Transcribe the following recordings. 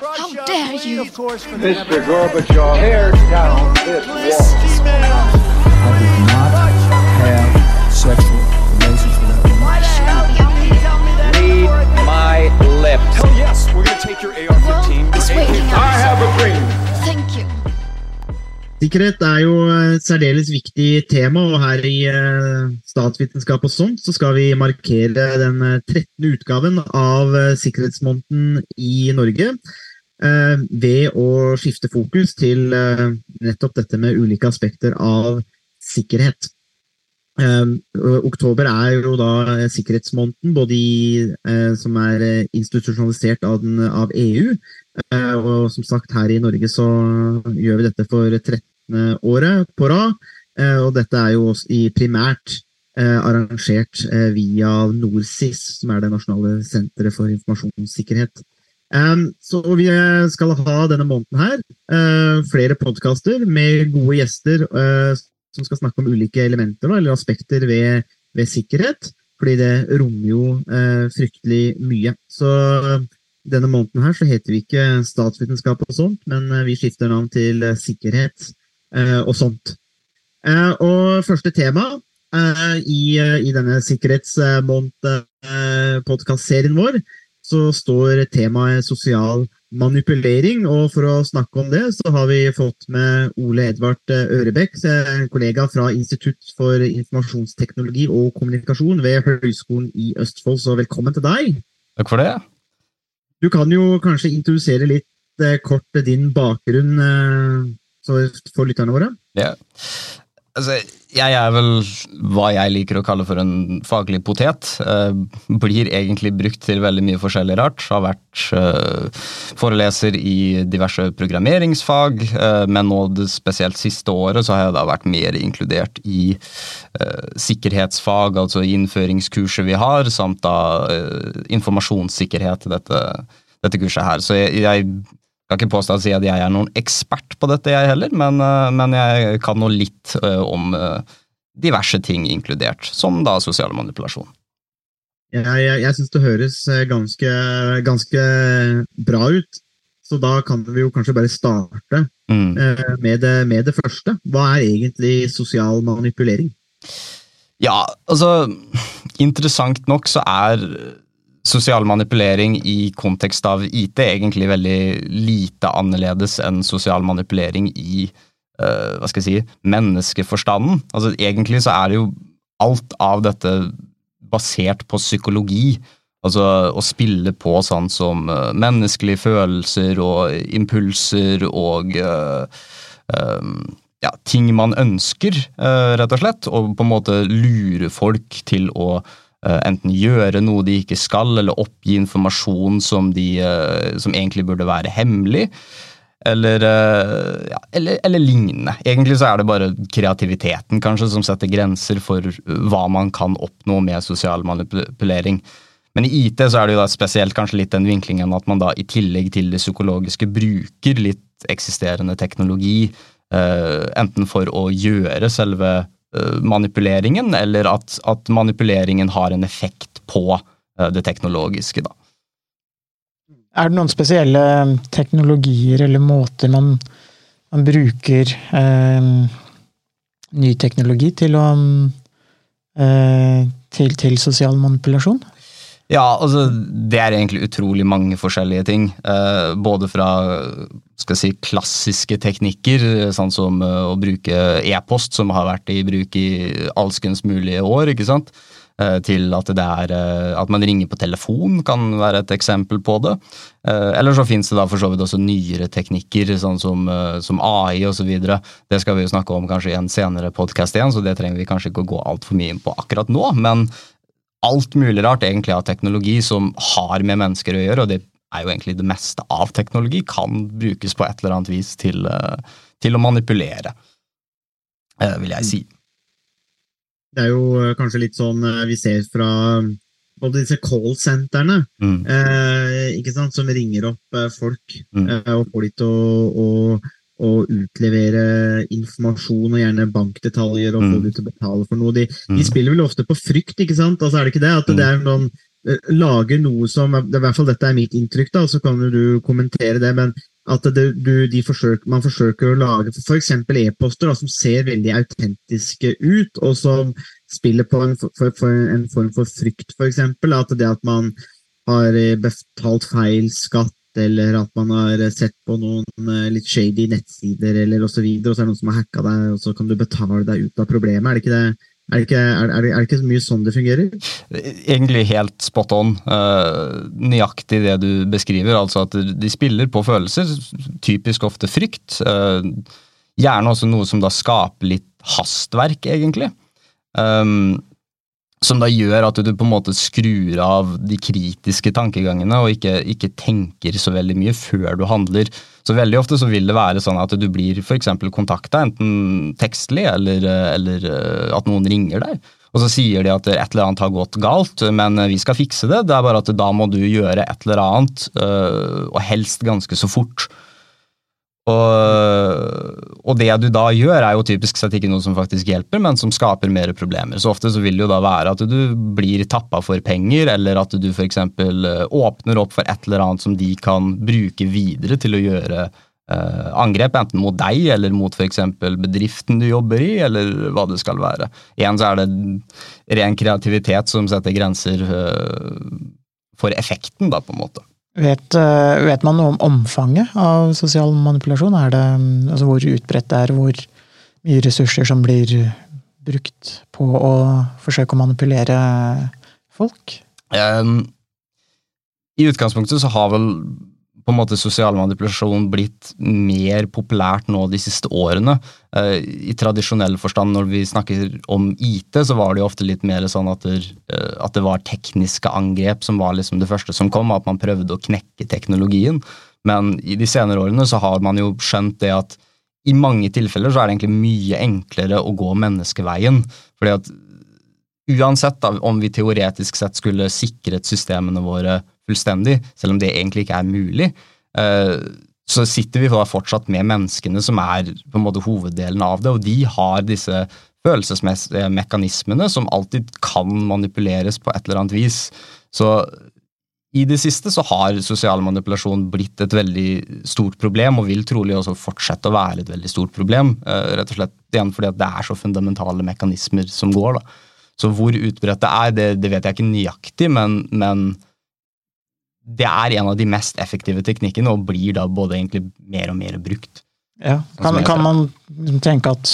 How dare you? Mr. Gorbachev, tear down this wall. I did not have sexual relations with that woman. Read my lips. Hell yes, we're gonna take your AR-15. It's waiting I have a dream. Thank you. Sikkerhet er jo et særdeles viktig tema, og her i eh, Statsvitenskap og sånt så skal vi markere den eh, 13. utgaven av eh, Sikkerhetsmåneden i Norge eh, ved å skifte fokus til eh, nettopp dette med ulike aspekter av sikkerhet. Eh, oktober er jo da eh, sikkerhetsmåneden, både i, eh, som er eh, institusjonalisert av, den, av EU, og som sagt her i Norge så gjør vi dette for 13 året på rad. Og dette er jo primært arrangert via NorSIS, som er det nasjonale senteret for informasjonssikkerhet. Um, så vi skal ha denne måneden her flere podkaster med gode gjester som skal snakke om ulike elementer eller aspekter ved, ved sikkerhet. Fordi det rommer jo eh, fryktelig mye. Så denne måneden her så heter vi ikke statsvitenskap og sånt, men eh, vi skifter navn til eh, sikkerhet eh, og sånt. Eh, og første tema eh, i, eh, i denne sikkerhetsmåned-podkastserien vår, så står temaet sosial manipulering. Og for å snakke om det, så har vi fått med Ole Edvard eh, Ørebekk, en kollega fra Institutt for informasjonsteknologi og kommunikasjon ved Høgskolen i Østfold. Så velkommen til deg. Takk for det. Du kan jo kanskje introdusere litt eh, kort din bakgrunn eh, for lytterne våre. Ja. Altså, jeg er vel hva jeg liker å kalle for en faglig potet. Eh, blir egentlig brukt til veldig mye forskjellig rart. Har vært eh, foreleser i diverse programmeringsfag, eh, men nå det spesielt siste året så har jeg da vært mer inkludert i sikkerhetsfag, altså innføringskurset vi har, samt da informasjonssikkerhet i dette, dette kurset her. Så jeg, jeg skal ikke påstå å si at jeg er noen ekspert på dette, jeg heller, men, eh, men jeg kan nå litt eh, om eh, diverse ting inkludert, som da sosial manipulasjon. Jeg, jeg, jeg syns det høres ganske, ganske bra ut. Så da kan vi jo kanskje bare starte Mm. med det, med det første. Hva er egentlig sosial manipulering? Ja, altså Interessant nok så er sosial manipulering i kontekst av IT egentlig veldig lite annerledes enn sosial manipulering i uh, hva skal jeg si, menneskeforstanden. Altså Egentlig så er det jo alt av dette basert på psykologi. Altså å spille på sånn som uh, menneskelige følelser og impulser og uh, um, ja, ting man ønsker, rett og slett. Og på en måte lure folk til å enten gjøre noe de ikke skal, eller oppgi informasjon som, de, eh, som egentlig burde være hemmelig. Eller, eh, ja, eller, eller lignende. Egentlig så er det bare kreativiteten kanskje som setter grenser for hva man kan oppnå med sosial manipulering. Men i IT så er det jo da spesielt kanskje litt den vinklingen at man da i tillegg til det psykologiske bruker litt eksisterende teknologi, eh, enten for å gjøre selve eh, manipuleringen, eller at, at manipuleringen har en effekt på eh, det teknologiske. da. Er det noen spesielle teknologier eller måter man, man bruker eh, ny teknologi til å eh, til, til sosial manipulasjon? Ja, altså det er egentlig utrolig mange forskjellige ting. Eh, både fra skal jeg si, klassiske teknikker, sånn som eh, å bruke e-post, som har vært i bruk i alskens mulige år, ikke sant? Eh, til at det er eh, at man ringer på telefon, kan være et eksempel på det. Eller så finnes det da for så vidt også nyere teknikker, sånn som, som AI osv. Det skal vi jo snakke om kanskje i en senere podkast igjen, så det trenger vi kanskje ikke å gå altfor mye inn på akkurat nå. men alt mulig rart egentlig av teknologi som har med mennesker å gjøre, og det er jo egentlig det meste av teknologi, kan brukes på et eller annet vis til, eh, til å manipulere, eh, vil jeg si. Det er jo eh, kanskje litt sånn vi ser fra både disse call-sentrene, Mm. eh, som ringer opp folk Mm. eh, og får de til å, å, utlevere informasjon og gjerne bankdetaljer og få dem til å betale for noe. De, Mm. de spiller vel ofte på frykt, ikke sant? Altså er det ikke det? At det Mm. er noen eh, lager noe som I hvert fall dette er mitt inntrykk, da, så kan du kommentere det. men at det, du, de forsøker, man forsøker å lage f.eks. e-poster som ser veldig autentiske ut, og som spiller på en, for, for en form for frykt, f.eks. At det at man har eh, betalt feil skatt, eller at man har sett på noen eh, litt shady nettsider, eller og, så videre, og så er det noen som har hacka deg, og så kan du betale deg ut av problemet. Er det ikke det? Er det, ikke, er, det, er det ikke mye sånn det fungerer? Egentlig helt spot on. Uh, nøyaktig det du beskriver. altså At de spiller på følelser. Typisk ofte frykt. Uh, gjerne også noe som da skaper litt hastverk, egentlig. Um, som da gjør at du på en måte skrur av de kritiske tankegangene og ikke, ikke, tenker så veldig mye før du handler. Så veldig ofte så vil det være sånn at du blir f.eks. kontakta, enten tekstlig eller, eller, eh, at noen ringer deg. Og så sier de at et eller annet har gått galt, men vi skal fikse det. Det er bare at da må du gjøre et eller annet, eh, og helst ganske så fort. Og, og, det du da gjør, er jo typisk sett ikke noe som faktisk hjelper, men som skaper mer problemer. Så ofte så vil det jo da være at du blir tappa for penger, eller at du f.eks. Eh, åpner opp for et eller annet som de kan bruke videre til å gjøre eh, angrep, enten mot deg eller mot f.eks. bedriften du jobber i, eller hva det skal være. Igjen så er det ren kreativitet som setter grenser eh, for effekten, da, på en måte. Vet, eh, vet, man noe om omfanget av sosial manipulasjon? Er det, altså hvor utbredt det er, hvor mye ressurser som blir brukt på å forsøke å manipulere folk? Um, I utgangspunktet så har vel på en måte sosial manipulasjon blitt mer populært nå de siste årene. Eh, I tradisjonell forstand, når vi snakker om IT, så var det jo ofte litt mer sånn at det, eh, at det var tekniske angrep som var liksom det første som kom, at man prøvde å knekke teknologien. Men i de senere årene så har man jo skjønt det at i mange tilfeller så er det egentlig mye enklere å gå menneskeveien. fordi at uansett da, om vi teoretisk sett skulle sikret systemene våre fullstendig, selv om det egentlig ikke er mulig, eh, så sitter vi fortsatt med menneskene som er på en måte hoveddelen av det, og de har disse følelsesmessige mekanismene som alltid kan manipuleres på et eller annet vis. Så i det siste så har sosial manipulasjon blitt et veldig stort problem, og vil trolig også fortsette å være et veldig stort problem. Eh, rett og slett igjen fordi det er så fundamentale mekanismer som går. da. Så hvor utbredt det er, det, det vet jeg ikke nøyaktig, men, men det er en av de mest effektive teknikkene, og blir da både egentlig mer og mer brukt. Ja, Kan, kan man tenke at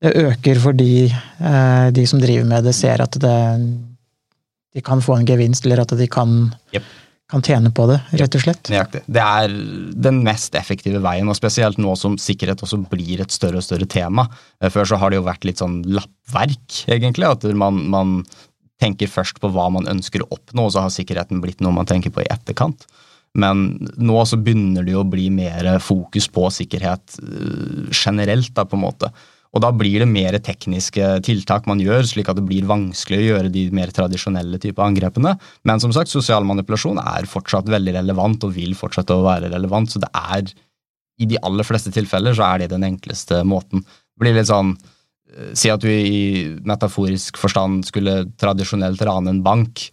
det øker fordi eh, de som driver med det, ser at det, de kan få en gevinst, eller at de kan, yep. kan tjene på det, rett og slett? Nøyaktig. Det er den mest effektive veien, og spesielt nå som sikkerhet også blir et større og større tema. Eh, før så har det jo vært litt sånn lappverk, egentlig. At man, man tenker først på hva man ønsker å oppnå, og så har sikkerheten blitt noe man tenker på i etterkant. Men nå så begynner det jo å bli mer fokus på sikkerhet eh, generelt, da, på en måte. Og da blir det mer tekniske tiltak man gjør, slik at det blir vanskelig å gjøre de mer tradisjonelle type angrepene. Men som sagt, sosial manipulasjon er fortsatt veldig relevant og vil fortsette å være relevant. Så det er, i de aller fleste tilfeller, så er det den enkleste måten. Det blir litt sånn si at du i metaforisk forstand skulle tradisjonelt rane en bank.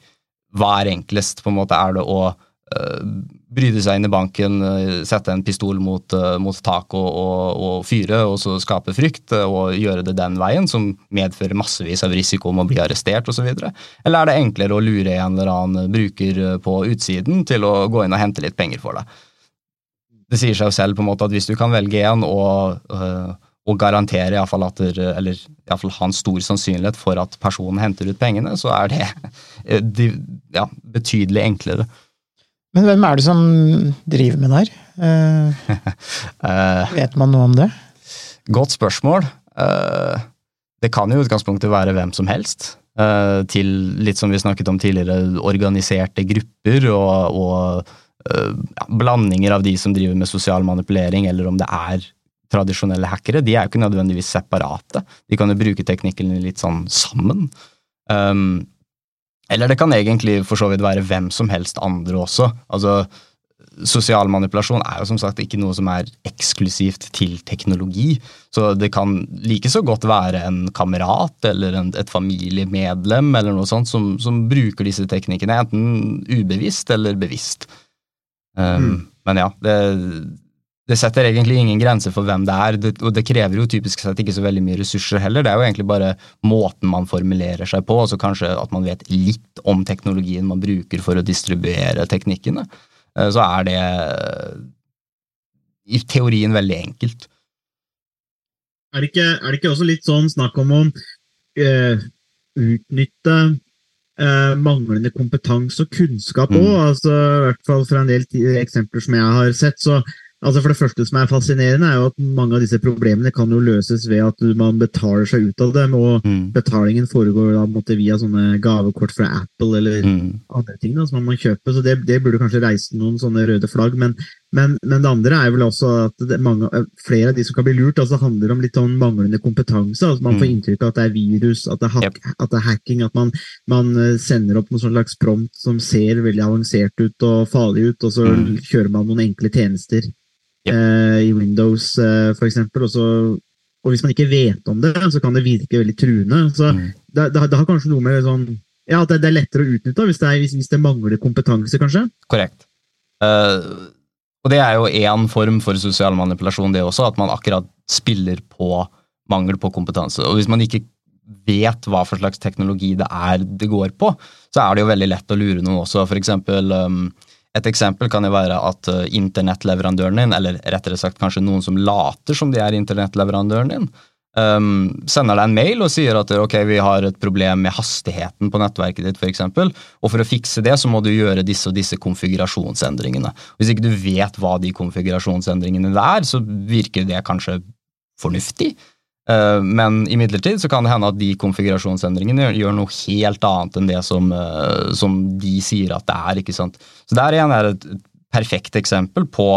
Hva er enklest? på en måte Er det å uh, bryte seg inn i banken, uh, sette en pistol mot, mot tak og, og, og, fyre, og så skape frykt, og gjøre det den veien, som medfører massevis av risiko om å bli arrestert osv.? Eller er det enklere å lure en eller annen bruker på utsiden til å gå inn og hente litt penger for deg? Det sier seg jo selv på en måte at hvis du kan velge en og og garantere iallfall at eller i fall ha en stor sannsynlighet for at personen henter ut pengene, så er det de, ja, betydelig enklere. Men hvem er det som driver med det her? Eh, vet man noe om det? Godt spørsmål. Eh, det kan jo i utgangspunktet være hvem som helst. Uh, til litt som vi snakket om tidligere, organiserte grupper og, og ja, blandinger av de som driver med sosial manipulering, eller om det er tradisjonelle hackere, de er jo ikke nødvendigvis separate. De kan jo bruke teknikkene litt sånn sammen. Um, eller det kan egentlig for så vidt være hvem som helst andre også. Altså, sosial manipulasjon er jo som sagt ikke noe som er eksklusivt til teknologi. Så det kan like så godt være en kamerat eller en, et familiemedlem eller noe sånt som, som, bruker disse teknikkene, enten ubevisst eller bevisst. Um, mm. Men ja, det, det setter egentlig ingen grenser for hvem det er, det, og det krever jo typisk sett ikke så veldig mye ressurser heller. Det er jo egentlig bare måten man formulerer seg på, og så kanskje at man vet litt om teknologien man bruker for å distribuere teknikkene. Eh, så er det i teorien veldig enkelt. Er det ikke, er det ikke også litt sånn snakk om å uh, utnytte uh, manglende kompetanse og kunnskap òg? Mm. Altså, I hvert fall fra en del eksempler som jeg har sett, så Altså For det første som er fascinerende, er jo at mange av disse problemene kan jo løses ved at man betaler seg ut av dem, og mm. betalingen foregår da måtte, via sånne gavekort fra Apple eller mm. andre ting da, som man må kjøpe. Så det, det, burde kanskje reise noen sånne røde flagg. Men, men, men det andre er vel også at mange, flere av de som kan bli lurt, altså handler om litt sånn manglende kompetanse. altså Man får mm. inntrykk av at det er virus, at det er, hack, yep. at det er hacking, at man, man, eh, sender opp noen slags prompt som ser veldig avansert ut og farlig ut, og så mm. kjører man noen enkle tjenester eh, i Windows eh, f.eks. Og, og hvis man ikke vet om det, så kan det virke veldig truende. Så mm. det, det, det, har kanskje noe med sånn ja, det, er lettere å utnytte hvis det, er, hvis, hvis det mangler kompetanse, kanskje? Korrekt. Uh, og det er jo én form for sosial manipulasjon, det også, at man akkurat spiller på mangel på kompetanse. Og hvis man ikke vet hva for slags teknologi det er det går på, så er det jo veldig lett å lure noen også. For eksempel um, et eksempel kan jo være at uh, internettleverandøren din, eller rettere sagt kanskje noen som later som de er internettleverandøren din, um, sender deg en mail og sier at ok, vi har et problem med hastigheten på nettverket ditt, f.eks., og for å fikse det så må du gjøre disse og disse konfigurasjonsendringene. Hvis ikke du vet hva de konfigurasjonsendringene er, så virker det kanskje fornuftig. Eh, men imidlertid så kan det hende at de konfigurasjonsendringene gjør noe helt annet enn det som, eh, som de sier at det er. ikke sant? Så Der igjen er et perfekt eksempel på,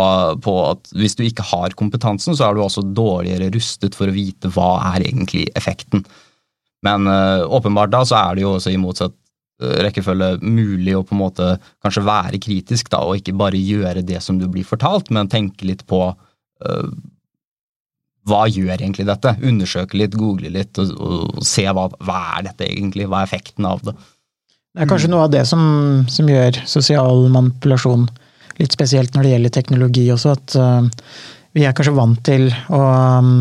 på, at hvis du ikke har kompetansen, så er du også dårligere rustet for å vite hva er egentlig effekten. Men uh, åpenbart da så er det jo også i motsatt rekkefølge mulig å på en måte kanskje være kritisk da, og ikke bare gjøre det som du blir fortalt, men tenke litt på uh, hva gjør egentlig dette? Undersøke litt, google litt og, og se hva, hva, er dette egentlig, hva er effekten av det. Det er kanskje noe av det som, som gjør sosial manipulasjon litt spesielt når det gjelder teknologi også, at uh, vi er kanskje vant til å um,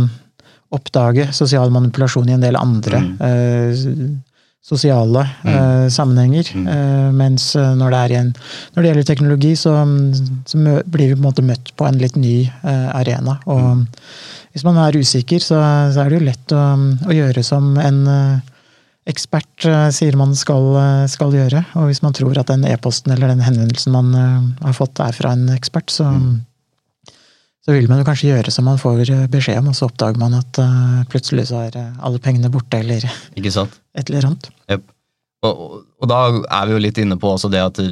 oppdage sosial manipulasjon i en del andre mm. uh, sosiale mm. uh, sammenhenger. Mm. mens når det, en, når det, gjelder teknologi, så, så, blir vi på en måte møtt på en litt ny arena. og mm hvis man er usikker, så, så er det jo lett å, å gjøre som en ekspert uh, sier man skal, uh, skal, gjøre. Og hvis man tror at den e-posten eller den henvendelsen man har fått er fra en ekspert, så, mm. så vil man jo kanskje gjøre som man får beskjed om, og så oppdager man at plutselig så er alle pengene borte, eller Ikke sant? et eller annet. Yep. Og, og, da er vi jo litt inne på også det at uh,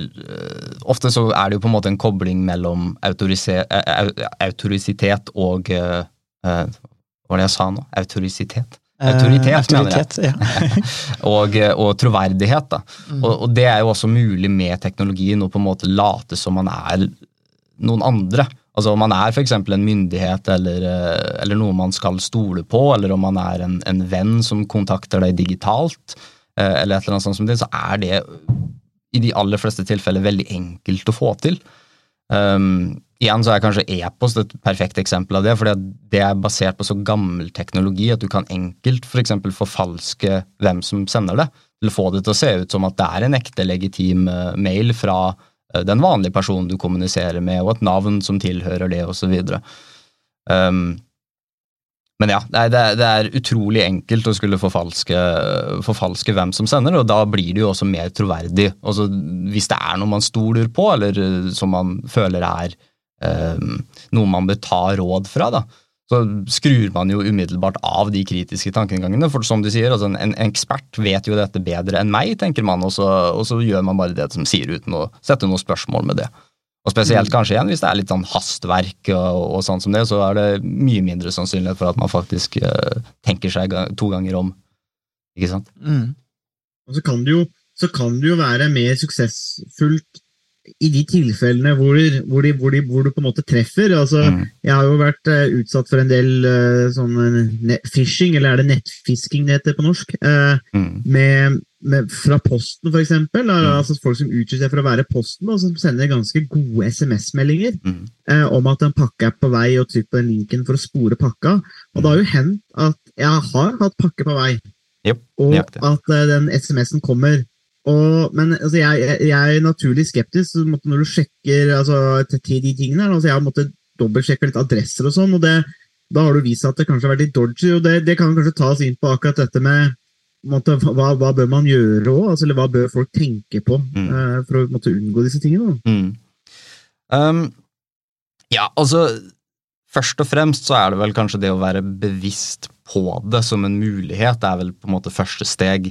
ofte så er det jo på en måte en kobling mellom autorisitet og uh, Eh, hva var det jeg sa nå? Autorisitet? Eh, autoritet, Autoritet mener jeg. og, eh, og, troverdighet. da. Mm. Og, og, det er jo også mulig med teknologien å på en måte late som man er noen andre. Altså Om man er f.eks. en myndighet eller, eller, noe man skal stole på, eller om man er en, en venn som kontakter deg digitalt, eller et eller annet sånt som det, så er det i de aller fleste tilfeller veldig enkelt å få til. Um, igjen så er kanskje e-post et perfekt eksempel av det, for det er basert på så gammel teknologi at du kan enkelt f.eks. For forfalske hvem som sender det, eller få det til å se ut som at det er en ekte, legitim uh, mail fra uh, den vanlige personen du kommuniserer med, og et navn som tilhører det, osv. Um, men ja, det er, det er, utrolig enkelt å skulle forfalske, forfalske, hvem som sender, og da blir det jo også mer troverdig. Altså, hvis det er noe man stoler på, eller eh, som man føler er eh, noe man bør ta råd fra, da, så skrur man jo umiddelbart av de kritiske tankegangene. For som du sier, altså en, en, ekspert vet jo dette bedre enn meg, tenker man, og så, og så gjør man bare det som sier, uten å sette noe spørsmål med det. Og spesielt mm. kanskje igjen hvis det er litt sånn hastverk og, og sånn som det, så er det mye mindre sannsynlighet for at man faktisk uh, tenker seg to ganger om. Ikke sant? Mm. Og så kan, det jo, så kan det jo være mer suksessfullt i de tilfellene hvor, hvor, de, hvor, de, hvor, du på en måte treffer altså, Mm. Jeg har jo vært uh, utsatt for en del uh, sånn phishing, eller er det nettfisking det heter på norsk? uh, Mm. med, med, fra Posten, eksempel. Mm. Altså folk som utgir seg for å være Posten, og som sender ganske gode SMS-meldinger Mm. eh, om at en pakke er på vei, og trykk på den linken for å spore pakka. Og det har jo hendt at jeg har hatt pakke på vei, yep, og at eh, den SMS-en kommer. Og, men altså, jeg, jeg, jeg er naturlig skeptisk så måtte, når du sjekker altså, til, de tingene. Altså, jeg har måttet dobbeltsjekke litt adresser og sånn, og det, da har du vist at det kanskje har vært litt dodgy. og Det, det kan kanskje tas inn på akkurat dette med måte, hva, hva bør man gjøre òg? Altså, eller hva bør folk tenke på Mm. uh, for å måte, unngå disse tingene? Mm. Um, ja, altså Først og fremst så er det vel kanskje det å være bevisst på det som en mulighet, det er vel på en måte første steg.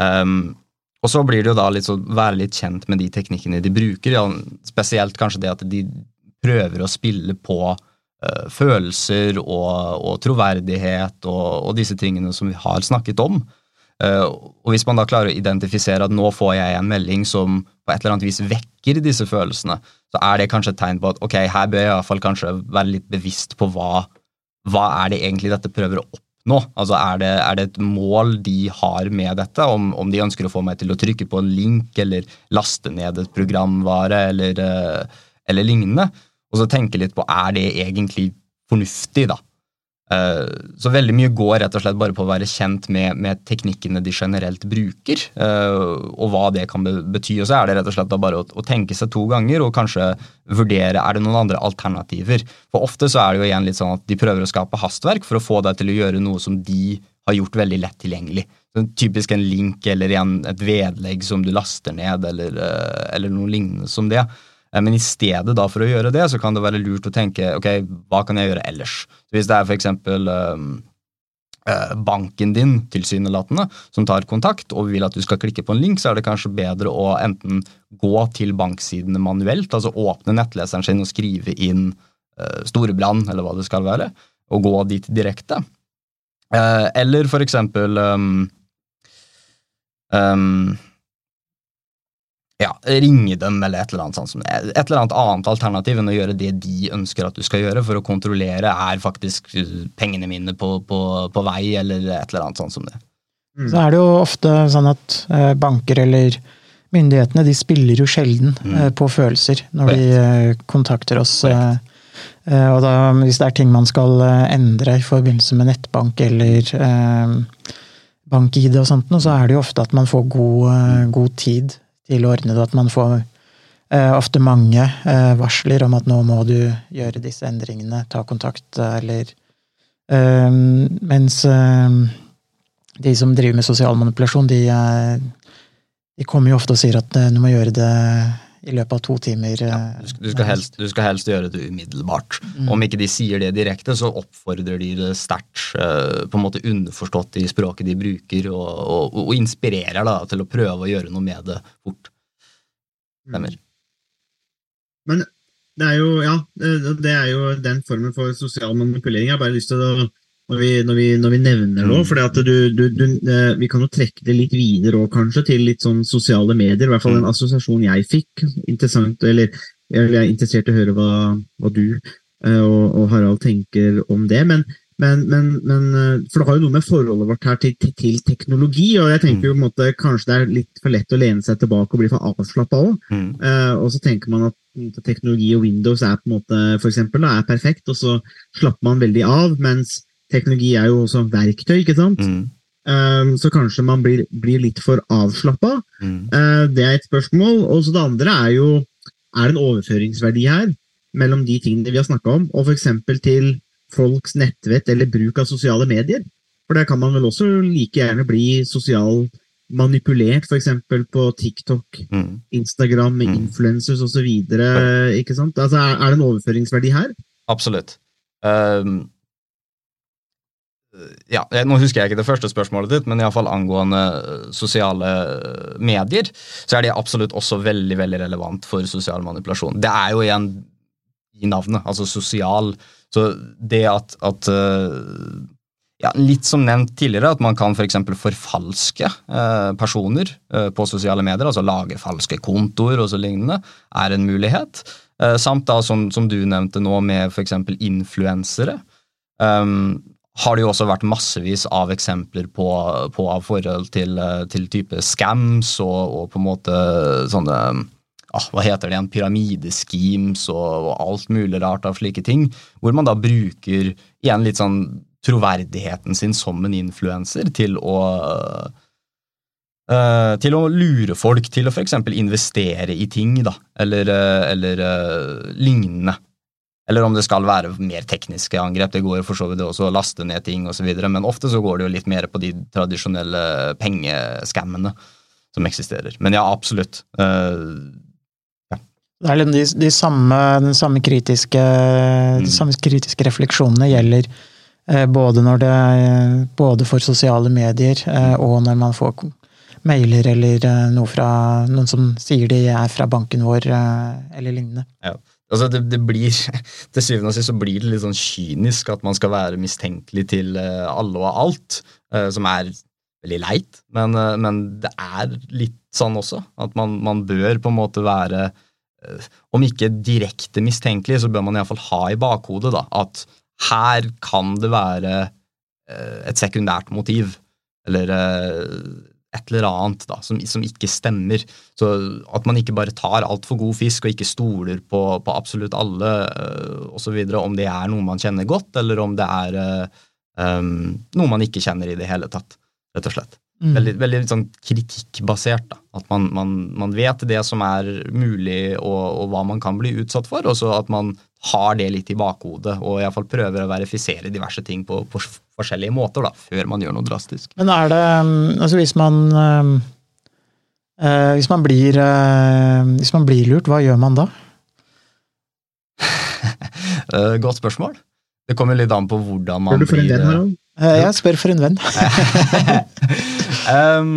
Um, og så blir det jo da litt sånn være litt kjent med de teknikkene de bruker, ja, spesielt kanskje det at de prøver å spille på uh, følelser og, og troverdighet og, og disse tingene som vi har snakket om. Eh, og hvis man da klarer å identifisere at nå får jeg en melding som på et eller annet vis vekker disse følelsene, så er det kanskje et tegn på at ok, her bør jeg i hvert fall kanskje være litt bevisst på hva, hva er det egentlig dette prøver å oppnå. Altså er det, er det et mål de har med dette, om, om de ønsker å få meg til å trykke på en link eller laste ned et programvare eller, eh, eller lignende. Og så tenke litt på er det egentlig fornuftig, da. Eh, Så veldig mye går rett og slett bare på å være kjent med, med teknikkene de generelt bruker, eh, og hva det kan bety. Og så er det rett og slett bare å, å tenke seg to ganger og kanskje vurdere er det noen andre alternativer. For ofte så er det jo igjen litt sånn at de prøver å skape hastverk for å få deg til å gjøre noe som de har gjort veldig lett tilgjengelig. Så typisk en link eller igjen et vedlegg som du laster ned, eller, eh, eller noe lignende som det. Eh, Men i stedet da for å gjøre det, så kan det være lurt å tenke ok, hva kan jeg gjøre ellers? Hvis det er eksempel um, eh, banken din, tilsynelatende, som tar kontakt og vil at du skal klikke på en link, så er det kanskje bedre å enten gå til banksidene manuelt, altså åpne nettleseren sin og skrive inn uh, eller hva det skal være, og gå dit direkte. Eh, eller for eksempel um, um, ja, ringe dem eller et eller annet sånt. som. Et eller annet annet alternativ enn å gjøre det de ønsker at du skal gjøre, for å kontrollere er faktisk uh, pengene mine på, på, på vei, eller et eller annet sånt som det. Så er det jo ofte sånn at eh, banker eller myndighetene de spiller jo sjelden Mm. eh, på følelser når de eh, kontakter oss. eh, eh, Og da, hvis det er ting man skal eh, endre i forbindelse med nettbank eller eh, bank-ID og sånt, så er det jo ofte at man får god, eh, god tid til å ordne det. At man får eh, ofte mange eh, varsler om at nå må du gjøre disse endringene, ta kontakt, eh, eller Mens de som driver med sosial manipulasjon, de, er de kommer jo ofte og sier at du må gjøre det i løpet av to timer. Ja, Du skal, du, skal helst, du skal helst gjøre det umiddelbart. Mm. Om ikke de sier det direkte, så oppfordrer de det sterkt, eh, på en måte underforstått i språket de bruker, og, og, og inspirerer da, til å prøve å gjøre noe med det fort. Stemmer. Men det er jo, ja, det det er jo den formen for sosial manipulering. Jeg har bare lyst til å når vi, når vi, når vi nevner det, òg. du, eh, Vi kan jo trekke det litt videre også, kanskje, til litt sånn sosiale medier. I hvert fall en Mm. assosiasjon jeg fikk. Interessant, eller jeg er interessert i å høre hva, hva du eh, og, og Harald tenker om det. Men, men, men, men eh, For det har jo noe med forholdet vårt her til, til, til teknologi. og jeg tenker jo på en måte Kanskje det er litt for lett å lene seg tilbake og bli for avslappa òg. Mm. Uh, og så tenker man at teknologi og Windows er på en måte, for eksempel, da, er perfekt, og så slapper man veldig av. Mens teknologi er jo også verktøy, ikke sant? Mm. Um, så kanskje man blir, blir litt for avslappa. Mm. Uh, det er et spørsmål. Og så det andre er jo er det en overføringsverdi her mellom de tingene vi har snakka om, og f.eks. til folks nettvett eller bruk av sosiale medier? For der kan man vel også like gjerne bli sosial manipulert, f.eks. på TikTok, Mm. Instagram, med Mm. influencers osv. Altså, er, er det en overføringsverdi her? Absolutt. Ehm, ja, Nå husker jeg ikke det første spørsmålet ditt, men iallfall angående eh, sosiale eh, medier, så er det absolutt også veldig veldig relevant for sosial manipulasjon. Det er jo igjen i navnet, altså sosial. Så det at, at eh, ja, litt som nevnt tidligere, at man kan f.eks. For forfalske personer på sosiale medier, altså lage falske kontoer og så lignende, er en mulighet. Samt da, som, som, du nevnte nå, med f.eks. influensere. Um, har det jo også vært massevis av eksempler på, på forhold til, eh, til, type scams og, og, på en måte sånne ah, hva heter det igjen, pyramideschemes og, og, alt mulig rart av slike ting. Hvor man da bruker igjen litt sånn troverdigheten sin som en influenser til å uh, til å lure folk til å f.eks. investere i ting, da, eller, uh, eller lignende. Eller om det skal være mer tekniske angrep. Det går for så vidt også å laste ned ting osv. Men ofte så går det jo litt mer på de tradisjonelle pengeskammene som eksisterer. Men ja, absolutt. Uh, ja. Det er de, de samme, den samme kritiske, mm. de samme kritiske refleksjonene gjelder uh, både, det, både, for sosiale medier eh, og når man får mailer eller noe fra noen som sier de er fra banken vår, eller lignende. Ja. Altså det, det, blir, Til syvende og sist så blir det litt sånn kynisk at man skal være mistenkelig til alle og alt, som er veldig leit. Men, men det er litt sånn også, at man, man, bør på en måte være Om ikke direkte mistenkelig, så bør man iallfall ha i bakhodet da, at her kan det være eh, et sekundært motiv, eller eh, et eller annet da, som, som, ikke stemmer. Så At man ikke bare tar altfor god fisk og ikke stoler på, på absolutt alle uh, osv. Om det er noe man kjenner godt, eller om det er uh, um, noe man ikke kjenner i det hele tatt. rett og slett. Mm. Veldig, veldig sånn kritikkbasert. da, At man, man, man, vet det som er mulig og, og, hva man kan bli utsatt for, og så at man har det litt i bakhodet og iallfall prøver å verifisere diverse ting på, på, forskjellige måter da, før man gjør noe drastisk. Men er det mm, Altså hvis man øh, hvis, man blir, øh, hvis man blir lurt, hva gjør man da? Godt spørsmål. Det kommer litt an på hvordan man blir Spør du for en venn, Harald? Jeg spør for en venn. um,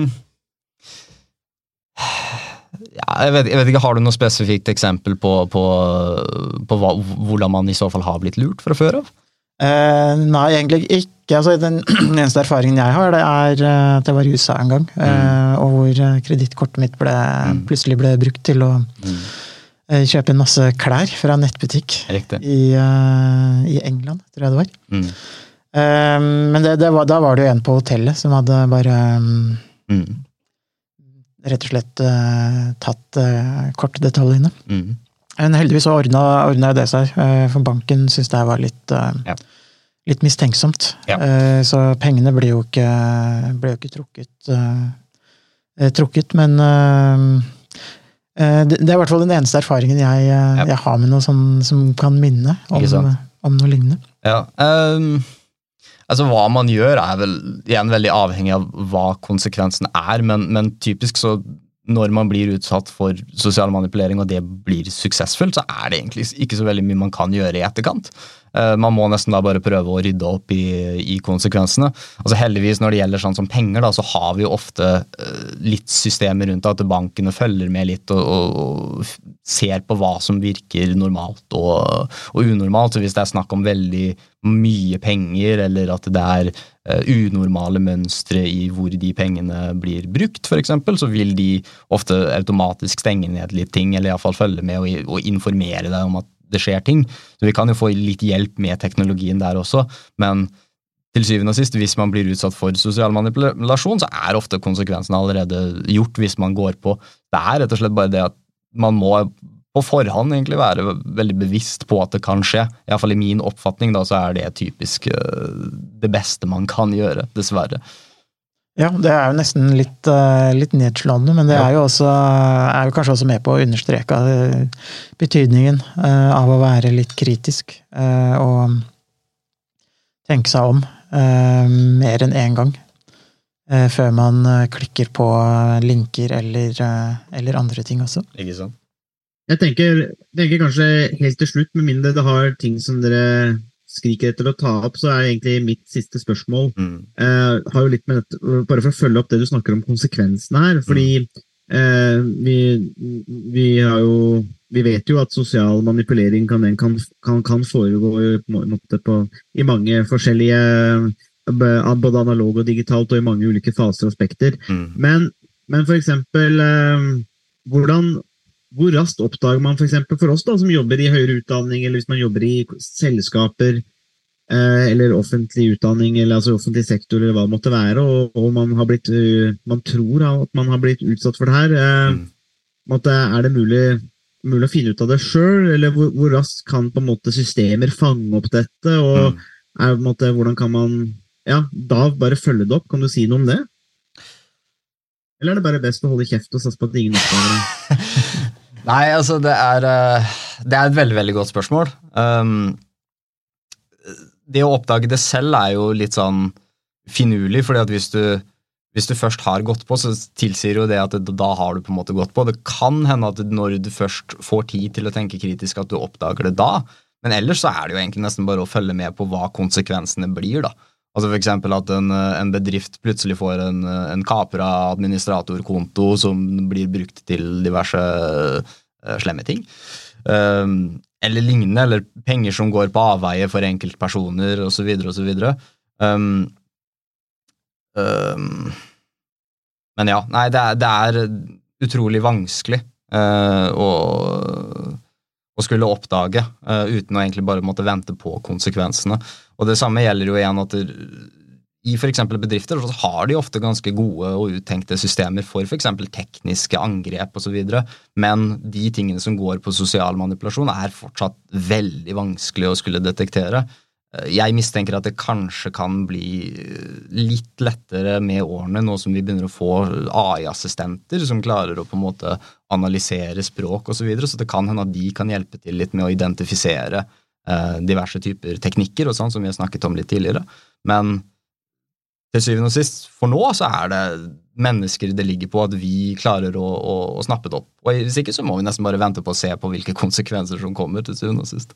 ja, jeg, vet, jeg, vet, ikke, Har du noe spesifikt eksempel på, på, på hva, hvordan man i så fall har blitt lurt fra før av? Uh, nei, egentlig ikke. Altså, den eneste erfaringen jeg har, det er uh, at jeg var i USA en gang. Uh, mm. Og hvor kredittkortet mitt ble, mm. plutselig ble brukt til å mm. kjøpe en masse klær fra nettbutikk i, i, England, tror jeg det var. Mm. men det, det var, da var det jo en på hotellet som hadde bare um, rett og slett uh, tatt uh, kortdetaljene. Mm. Men heldigvis ordna, det seg, uh, for banken syntes det var litt, ja. litt mistenksomt. Ja. så pengene ble jo ikke, ble jo ikke trukket, trukket, men det, er i hvert fall den eneste erfaringen jeg, ja. jeg har med noe som, som kan minne om, om noe lignende. Ja, um Altså Hva man gjør, er vel igjen veldig avhengig av hva konsekvensen er, men, men typisk så når man blir utsatt for sosial manipulering og det blir suksessfullt, så er det egentlig ikke så veldig mye man kan gjøre i etterkant. Eh, man må nesten da bare prøve å rydde opp i, i konsekvensene. Altså Heldigvis når det gjelder sånn som penger, da, så har vi jo ofte uh, litt systemer rundt det, at bankene følger med litt og, og, ser på hva som virker normalt og, og, unormalt. Så hvis det er snakk om veldig mye penger, eller at det er unormale mønstre i hvor de pengene blir brukt, f.eks., så vil de ofte automatisk stenge ned litt ting, eller iallfall følge med og, og informere deg om at det skjer ting. Så vi kan jo få litt hjelp med teknologien der også, men til syvende og sist, hvis man blir utsatt for sosial manipulasjon, så er ofte konsekvensene allerede gjort hvis man går på. Det er rett og slett bare det at man må på forhånd egentlig være veldig bevisst på at det kan skje. Iallfall i min oppfatning da, så er det typisk uh, det beste man kan gjøre, dessverre. Ja, det er jo nesten litt, uh, litt nedslående, men det er jo også, er jo kanskje også med på å understreke uh, betydningen av å være litt kritisk og tenke seg om mer enn én gang før man klikker på linker eller, eller, andre ting også. Ikke sant? Jeg tenker, tenker kanskje helt til slutt, med mindre det har ting som dere skriker etter å ta opp, så er egentlig mitt siste spørsmål mm. eh, har jo litt med dette, Bare for å følge opp det du snakker om konsekvensene her. fordi mm. eh, vi, vi, har jo vi vet jo at sosial manipulering kan, kan, kan, kan foregå på, på, i mange forskjellige både analog og digitalt, og i mange ulike faser og aspekter. Mm. Men, men for eksempel eh, hvordan, Hvor raskt oppdager man for, eksempel for oss da, som jobber i høyere utdanning, eller hvis man jobber i selskaper, eh, eller offentlig utdanning, eller altså offentlig sektor, eller hva det måtte være, og, og man, har blitt, uh, man tror at man har blitt utsatt for det her. eh, Mm. på er det mulig, mulig å finne ut av det sjøl, eller hvor, hvor raskt kan på en måte systemer fange opp dette? og Mm. er, måte, Hvordan kan man ja, da bare følge det opp? Kan du si noe om det? Eller er det bare best å holde kjeft og satse på at ingen oppdager det? Nei, altså, det er, eh, det er et veldig, veldig godt spørsmål. Um, det å oppdage det selv er jo litt sånn finurlig, fordi at hvis du, hvis du først har gått på, så tilsier jo det at det, da har du på en måte gått på. Det kan hende at når du først får tid til å tenke kritisk, at du oppdager det da. Men ellers så er det jo egentlig nesten bare å følge med på hva konsekvensene blir, da. Altså eksempel at en, en bedrift plutselig får en, en kapra administratorkonto som blir brukt til diverse uh, slemme ting. Um, eller lignende, eller penger som går på avveie for enkeltpersoner osv. osv. Um, um, men ja, nei, det er, det er utrolig vanskelig uh, å, å skulle oppdage uh, uten å egentlig bare måtte vente på konsekvensene. Og det samme gjelder jo igjen at det, i eksempel bedrifter så har de ofte ganske gode og uttenkte systemer for f.eks. tekniske angrep osv., men de tingene som går på sosial manipulasjon, er fortsatt veldig vanskelig å skulle detektere. Eh, Jeg mistenker at det kanskje kan bli eh, litt lettere med årene, nå som vi begynner å få AI-assistenter som klarer å på en måte analysere språk osv., så, videre, så det kan hende at de kan hjelpe til litt med å identifisere eh, diverse typer teknikker og sånn, som vi har snakket om litt tidligere. Men til syvende og sist, for nå så er det mennesker det ligger på at vi klarer å, å, å snappe det opp. Og Hvis ikke så må vi nesten bare vente på å se på hvilke konsekvenser som kommer til syvende og sist.